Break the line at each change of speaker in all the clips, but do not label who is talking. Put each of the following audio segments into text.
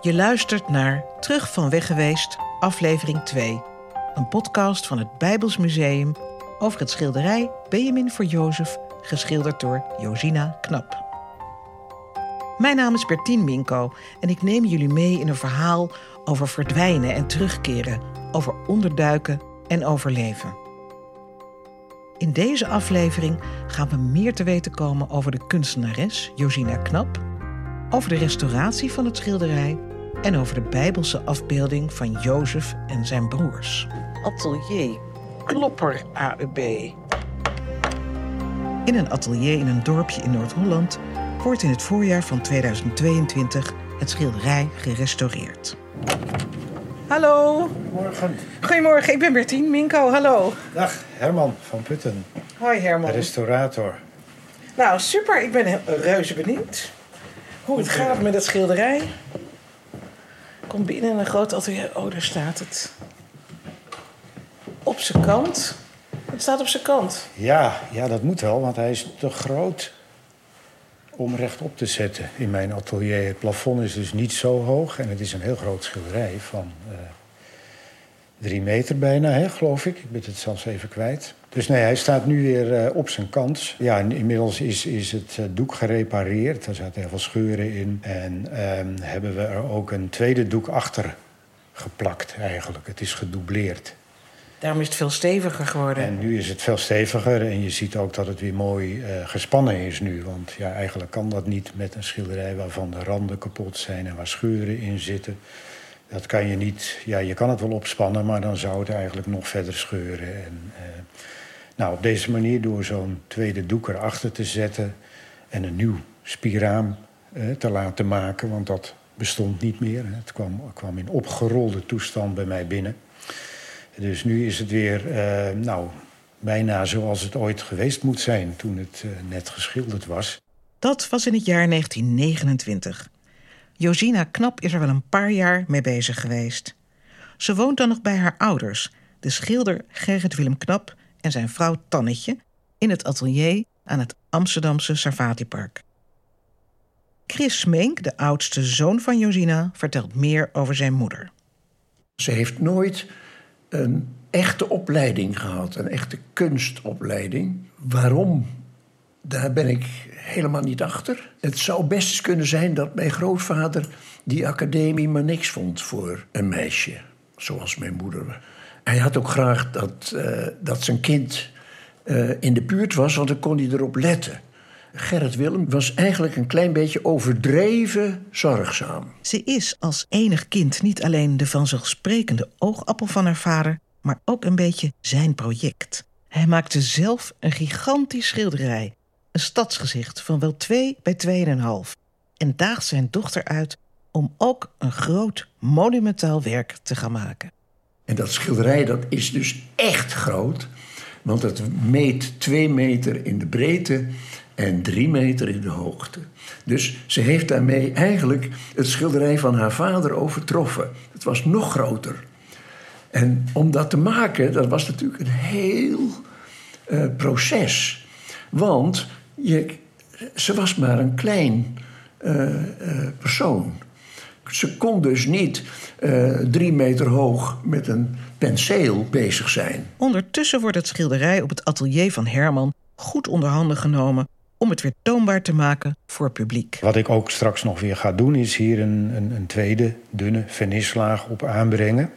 Je luistert naar Terug van Weg geweest, aflevering 2. Een podcast van het Bijbels Museum over het schilderij Benjamin voor Jozef, geschilderd door Josina Knap. Mijn naam is Bertien Minko en ik neem jullie mee in een verhaal over verdwijnen en terugkeren, over onderduiken en overleven. In deze aflevering gaan we meer te weten komen over de kunstenares Josina Knap, over de restauratie van het schilderij en over de Bijbelse afbeelding van Jozef en zijn broers. Atelier Klopper AUB. In een atelier in een dorpje in Noord-Holland wordt in het voorjaar van 2022 het schilderij gerestaureerd. Hallo.
Morgen.
Goedemorgen, ik ben Bertien Minko. Hallo.
Dag, Herman van Putten,
Hoi Herman.
restaurator.
Nou, super. Ik ben heel- reuze benieuwd hoe het gaat met het schilderij. Kom binnen in een groot atelier. Oh, daar staat het. Op zijn kant. Het staat op zijn kant.
Ja, ja, dat moet wel, want hij is te groot om rechtop te zetten in mijn atelier. Het plafond is dus niet zo hoog en het is een heel groot schilderij van eh, drie meter bijna, hè, geloof ik. Ik ben het zelfs even kwijt. Dus nee, hij staat nu weer eh, op zijn kant. Ja, inmiddels is, is het eh, doek gerepareerd. Er zaten heel veel scheuren in. En ehm, hebben we er ook een tweede doek achter geplakt eigenlijk. Het is gedoubleerd.
Daarom is het veel steviger geworden.
En nu is het veel steviger en je ziet ook dat het weer mooi eh, gespannen is nu. Want ja, eigenlijk kan dat niet met een schilderij waarvan de randen kapot zijn en waar scheuren in zitten. Dat kan je niet. Ja, je kan het wel opspannen, maar dan zou het eigenlijk nog verder scheuren. En, eh, nou, op deze manier door zo'n tweede doek erachter te zetten en een nieuw spiraam eh, te laten maken, want dat bestond niet meer. Het kwam, kwam in opgerolde toestand bij mij binnen. Dus nu is het weer, eh, nou, bijna zoals het ooit geweest moet zijn toen het eh, net geschilderd was.
Dat was in het jaar 1929. Josina Knap is er wel een paar jaar mee bezig geweest. Ze woont dan nog bij haar ouders, de schilder Gerrit Willem Knap en zijn vrouw Tannetje, in het atelier aan het Amsterdamse Sarvatipark. Chris Smeenk, de oudste zoon van Josina, vertelt meer over zijn moeder.
Ze heeft nooit een echte opleiding gehad, een echte kunstopleiding. Waarom? Daar ben ik helemaal niet achter. Het zou best eens kunnen zijn dat mijn grootvader die academie maar niks vond voor een meisje, zoals mijn moeder. Hij had ook graag dat, eh, dat zijn kind eh, in de buurt was, want dan kon hij erop letten. Gerrit Willem was eigenlijk een klein beetje overdreven zorgzaam.
Ze is als enig kind niet alleen de vanzelfsprekende oogappel van haar vader, maar ook een beetje zijn project. Hij maakte zelf een gigantisch schilderij, een stadsgezicht van wel 2 bij 2,5, en daagt zijn dochter uit om ook een groot monumentaal werk te gaan maken.
En dat schilderij dat is dus echt groot. Want het meet twee meter in de breedte en drie meter in de hoogte. Dus ze heeft daarmee eigenlijk het schilderij van haar vader overtroffen. Het was nog groter. En om dat te maken, dat was natuurlijk een heel eh, proces. Want je, ze was maar een klein eh, eh, persoon. Ze kon dus niet eh, drie meter hoog met een penseel bezig zijn.
Ondertussen wordt het schilderij op het atelier van Herman goed onder handen genomen om het weer toonbaar te maken voor het publiek.
Wat ik ook straks nog weer ga doen, is hier een, een, een tweede dunne vernislaag op aanbrengen.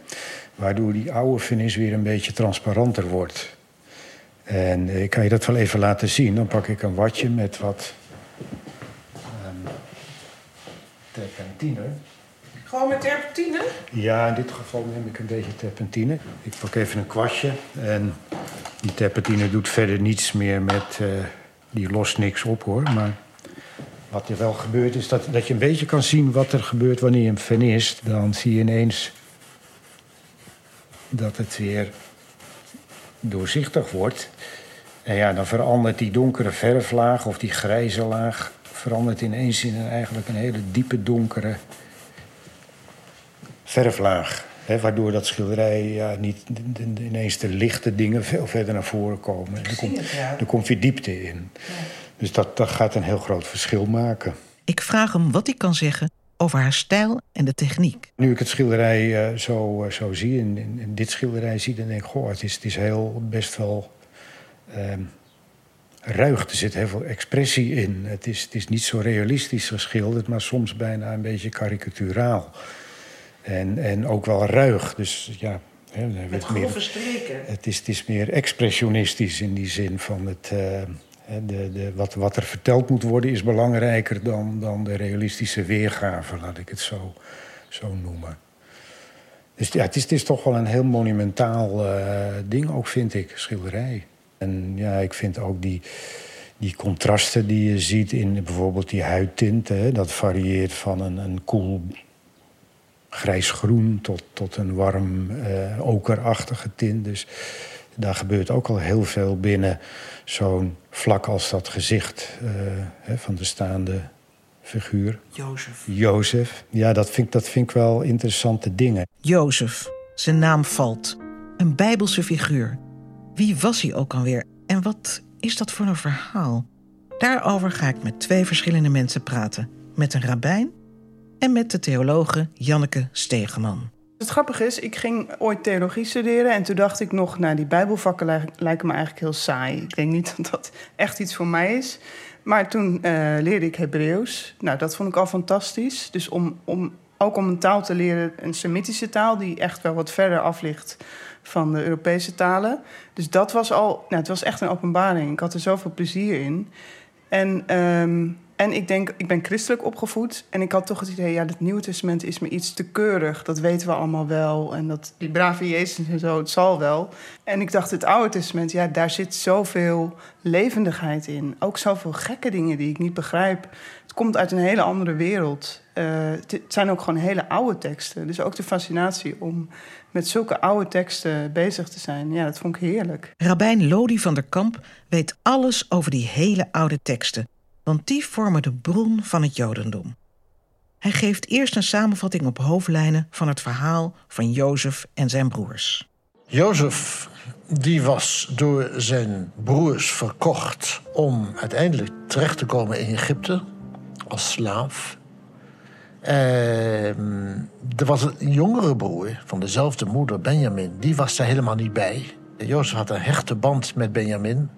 Waardoor die oude vernis weer een beetje transparanter wordt. En eh, ik kan je dat wel even laten zien. Dan pak ik een watje met wat um, terpentine.
Gewoon met terpentine?
Ja, in dit geval neem ik een beetje terpentine. Ik pak even een kwastje. En die terpentine doet verder niets meer met... Uh, die lost niks op, hoor. Maar wat er wel gebeurt is dat, dat je een beetje kan zien wat er gebeurt wanneer je hem vernist. Dan zie je ineens dat het weer doorzichtig wordt. En ja, dan verandert die donkere verflaag of die grijze laag... verandert ineens in een, eigenlijk een hele diepe donkere verflaag. Hè, waardoor dat schilderij ja, niet ineens de lichte dingen veel verder naar voren komen. Er komt, er komt weer diepte in. Ja. Dus dat, dat gaat een heel groot verschil maken.
Ik vraag hem wat hij kan zeggen over haar stijl en de techniek.
Nu ik het schilderij uh, zo, uh, zo zie, in, dit schilderij zie, dan denk ik... goh, het is, het is heel best wel uh, ruig. Er zit heel veel expressie in. Het is, het is niet zo realistisch geschilderd, maar soms bijna een beetje karikaturaal. En, en ook wel ruig. Dus ja,
He, Met grove streken.
Het is, het is meer expressionistisch in die zin van het... Uh, de, de, wat, wat er verteld moet worden is belangrijker dan, dan de realistische weergave, laat ik het zo, zo noemen. Dus ja, het is, toch wel een heel monumentaal uh, ding, ook vind ik, schilderij. En ja, ik vind ook die, die contrasten die je ziet in bijvoorbeeld die huidtinten, dat varieert van een, een koel grijsgroen tot, tot een warm uh, okerachtige tint. Dus daar gebeurt ook al heel veel binnen zo'n vlak als dat gezicht uh, hè, van de staande figuur.
Jozef.
Jozef. Ja, dat vind, dat vind ik wel interessante dingen.
Jozef, zijn naam valt. Een bijbelse figuur. Wie was hij ook alweer? En wat is dat voor een verhaal? Daarover ga ik met twee verschillende mensen praten. Met een rabbijn en met de theologe Janneke Stegeman.
Het grappige is, ik ging ooit theologie studeren en toen dacht ik nog, nou die bijbelvakken lijken me eigenlijk heel saai. Ik denk niet dat dat echt iets voor mij is. Maar toen uh, leerde ik Hebreeuws. Nou, dat vond ik al fantastisch. Dus om, om, ook om een taal te leren, een Semitische taal, die echt wel wat verder af ligt van de Europese talen. Dus dat was al, nou, het was echt een openbaring. Ik had er zoveel plezier in. En um, en ik denk, ik ben christelijk opgevoed. En ik had toch het idee, ja, het Nieuwe Testament is me iets te keurig. Dat weten we allemaal wel. En dat die brave Jezus en zo, het zal wel. En ik dacht, het Oude Testament, ja, daar zit zoveel levendigheid in. Ook zoveel gekke dingen die ik niet begrijp. Het komt uit een hele andere wereld. Uh, het zijn ook gewoon hele oude teksten. Dus ook de fascinatie om met zulke oude teksten bezig te zijn. Ja, dat vond ik heerlijk.
Rabijn Lodi van der Kamp weet alles over die hele oude teksten want die vormen de bron van het Jodendom. Hij geeft eerst een samenvatting op hoofdlijnen van het verhaal van Jozef en zijn broers.
Jozef die was door zijn broers verkocht om uiteindelijk terecht te komen in Egypte als slaaf. Uh, er was een jongere broer van dezelfde moeder, Benjamin. Die was er helemaal niet bij. Jozef had een hechte band met Benjamin.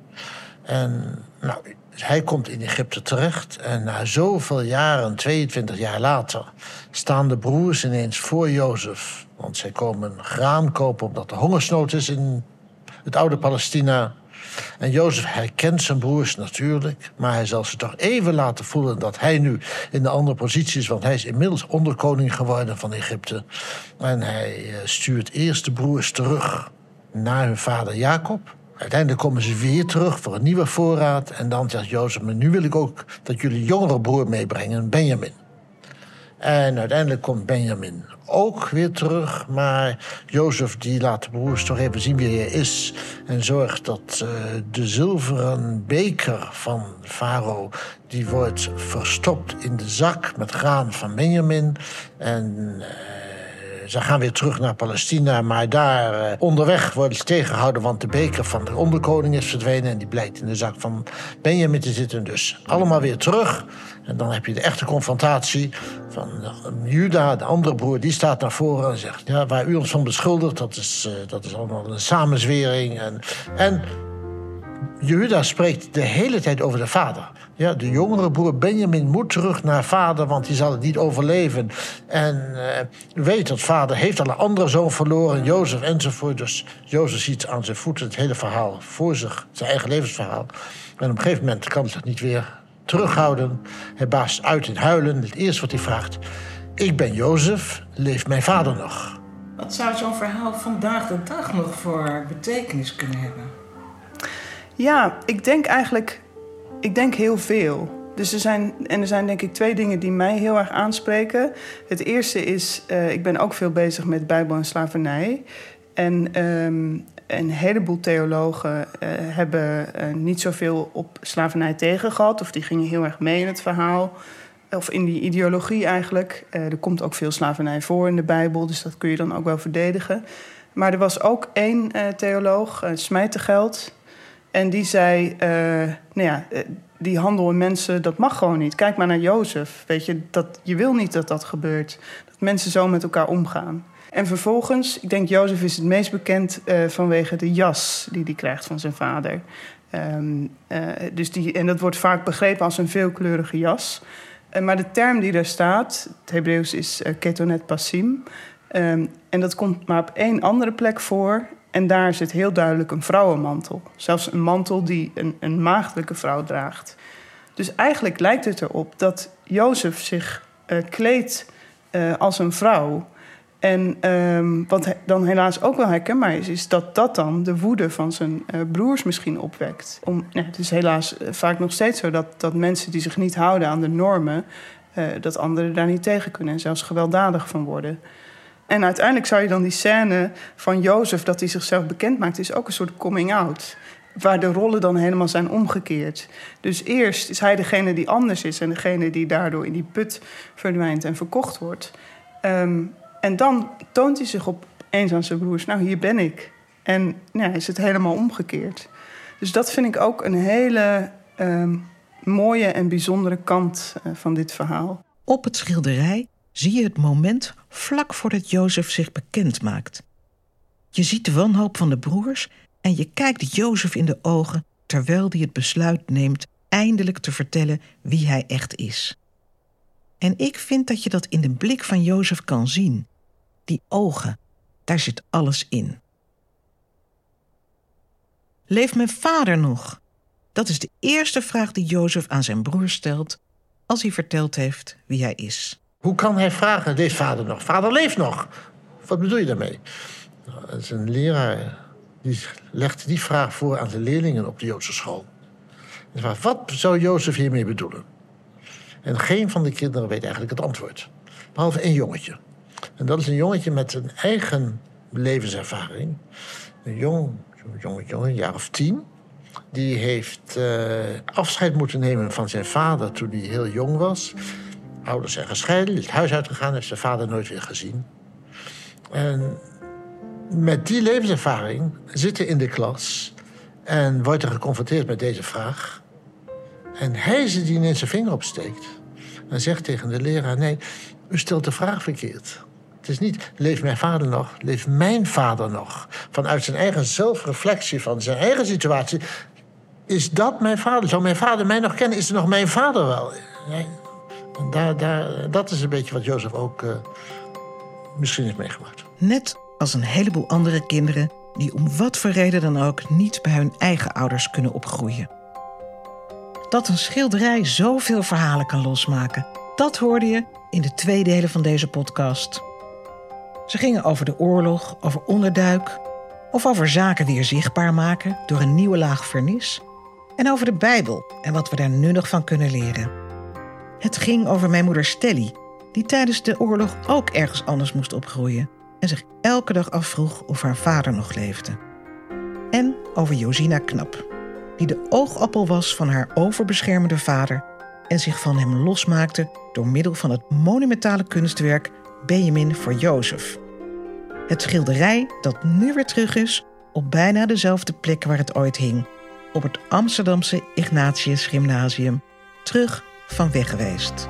En nou, dus hij komt in Egypte terecht en na zoveel jaren, 22 jaar later, staan de broers ineens voor Jozef. Want zij komen graan kopen omdat er hongersnood is in het oude Palestina. En Jozef herkent zijn broers natuurlijk, maar hij zal ze toch even laten voelen dat hij nu in de andere positie is, want hij is inmiddels onderkoning geworden van Egypte. En hij eh, stuurt eerst de broers terug naar hun vader Jacob. Uiteindelijk komen ze weer terug voor een nieuwe voorraad. En dan zegt Jozef, nu wil ik ook dat jullie jongere broer meebrengen, Benjamin. En uiteindelijk komt Benjamin ook weer terug. Maar Jozef die laat de broers toch even zien wie hij is. En zorgt dat uh, de zilveren beker van Farao... die wordt verstopt in de zak met graan van Benjamin. En... Uh, ze gaan weer terug naar Palestina, maar daar uh, onderweg worden ze tegengehouden, want de beker van de onderkoning is verdwenen en die blijkt in de zak van Benjamin te zitten. Dus allemaal weer terug. En dan heb je de echte confrontatie van Juda, de andere broer, die staat naar voren en zegt: Ja, waar u ons van beschuldigt, dat is, uh, dat is allemaal een samenzwering. En, en Juda spreekt de hele tijd over de vader. Ja, de jongere broer Benjamin moet terug naar vader, want die zal het niet overleven. En uh, weet dat vader heeft al een andere zoon verloren, Jozef enzovoort. Dus Jozef ziet aan zijn voeten het hele verhaal voor zich, zijn eigen levensverhaal. En op een gegeven moment kan hij zich niet weer terughouden. Hij baast uit in huilen. Het eerste wat hij vraagt: Ik ben Jozef, leeft mijn vader nog?
Wat zou zo'n verhaal vandaag de dag nog voor betekenis kunnen hebben?
Ja, ik denk eigenlijk ik denk heel veel. Dus er zijn, en er zijn denk ik twee dingen die mij heel erg aanspreken. Het eerste is, uh, ik ben ook veel bezig met Bijbel en slavernij. En um, een heleboel theologen uh, hebben uh, niet zoveel op slavernij tegen gehad. Of die gingen heel erg mee in het verhaal. Of in die ideologie eigenlijk. er komt ook veel slavernij voor in de Bijbel, dus dat kun je dan ook wel verdedigen. Maar er was ook één theoloog, Smijtegeld. En die zei, uh, nou ja, die handel in mensen, dat mag gewoon niet. Kijk maar naar Jozef. Weet je, dat, je wil niet dat dat gebeurt. Dat mensen zo met elkaar omgaan. En vervolgens, ik denk Jozef is het meest bekend uh, vanwege de jas die hij krijgt van zijn vader. Uh, dus die, en dat wordt vaak begrepen als een veelkleurige jas. Uh, maar de term die daar staat, het Hebreeuws is ketonet passim. Um, en dat komt maar op één andere plek voor. En daar zit heel duidelijk een vrouwenmantel. Zelfs een mantel die een, een maagdelijke vrouw draagt. Dus eigenlijk lijkt het erop dat Jozef zich kleedt als een vrouw. En um, wat dan helaas ook wel herkenbaar is, is dat dat dan de woede van zijn uh, broers misschien opwekt. Om, nou, het is helaas uh, vaak nog steeds zo dat, dat mensen die zich niet houden aan de normen, uh, dat anderen daar niet tegen kunnen en zelfs gewelddadig van worden. En uiteindelijk zou je dan die scène van Jozef, dat hij zichzelf bekend maakt, is ook een soort coming out. Waar de rollen dan helemaal zijn omgekeerd. Dus eerst is hij degene die anders is en degene die daardoor in die put verdwijnt en verkocht wordt. Um, en dan toont hij zich opeens aan zijn broers. Nou, hier ben ik. En ja, is het helemaal omgekeerd. Dus dat vind ik ook een hele uh, mooie en bijzondere kant uh, van dit verhaal.
Op het schilderij zie je het moment vlak voordat Jozef zich bekend maakt. Je ziet de wanhoop van de broers en je kijkt Jozef in de ogen terwijl hij het besluit neemt eindelijk te vertellen wie hij echt is. En ik vind dat je dat in de blik van Jozef kan zien. Die ogen, daar zit alles in. Leeft mijn vader nog? Dat is de eerste vraag die Jozef aan zijn broer stelt als hij verteld heeft wie hij is.
Hoe kan hij vragen, leeft vader nog? Vader leeft nog. Wat bedoel je daarmee? Nou, zijn leraar die legde die vraag voor aan zijn leerlingen op de Joodse school. En zei, wat zou Jozef hiermee bedoelen? En geen van de kinderen weet eigenlijk het antwoord. Behalve één jongetje. En dat is een jongetje met een eigen levenservaring. Een jong, jong, jong een jaar of tien. Die heeft uh, afscheid moeten nemen van zijn vader toen hij heel jong was. Ouders zijn gescheiden, is het huis uitgegaan, heeft zijn vader nooit weer gezien. En met die levenservaring zit hij in de klas en wordt er geconfronteerd met deze vraag. En hij is die ineens zijn vinger opsteekt. En zegt tegen de leraar: Nee, u stelt de vraag verkeerd. Het is niet, leeft mijn vader nog? Leeft mijn vader nog? Vanuit zijn eigen zelfreflectie van zijn eigen situatie. Is dat mijn vader? Zou mijn vader mij nog kennen? Is er nog mijn vader wel? En daar, dat is een beetje wat Jozef ook uh, misschien heeft meegemaakt.
Net als een heleboel andere kinderen die om wat voor reden dan ook niet bij hun eigen ouders kunnen opgroeien. Dat een schilderij zoveel verhalen kan losmaken, dat hoorde je in de twee delen van deze podcast. Ze gingen over de oorlog, over onderduik of over zaken weer zichtbaar maken door een nieuwe laag vernis. En over de Bijbel en wat we daar nu nog van kunnen leren. Het ging over mijn moeder Stelly, die tijdens de oorlog ook ergens anders moest opgroeien en zich elke dag afvroeg of haar vader nog leefde. En over Josina Knap, die de oogappel was van haar overbeschermende vader en zich van hem losmaakte door middel van het monumentale kunstwerk Benjamin voor Jozef. Het schilderij dat nu weer terug is op bijna dezelfde plek waar het ooit hing, op het Amsterdamse Ignatius Gymnasium, terug van weg geweest.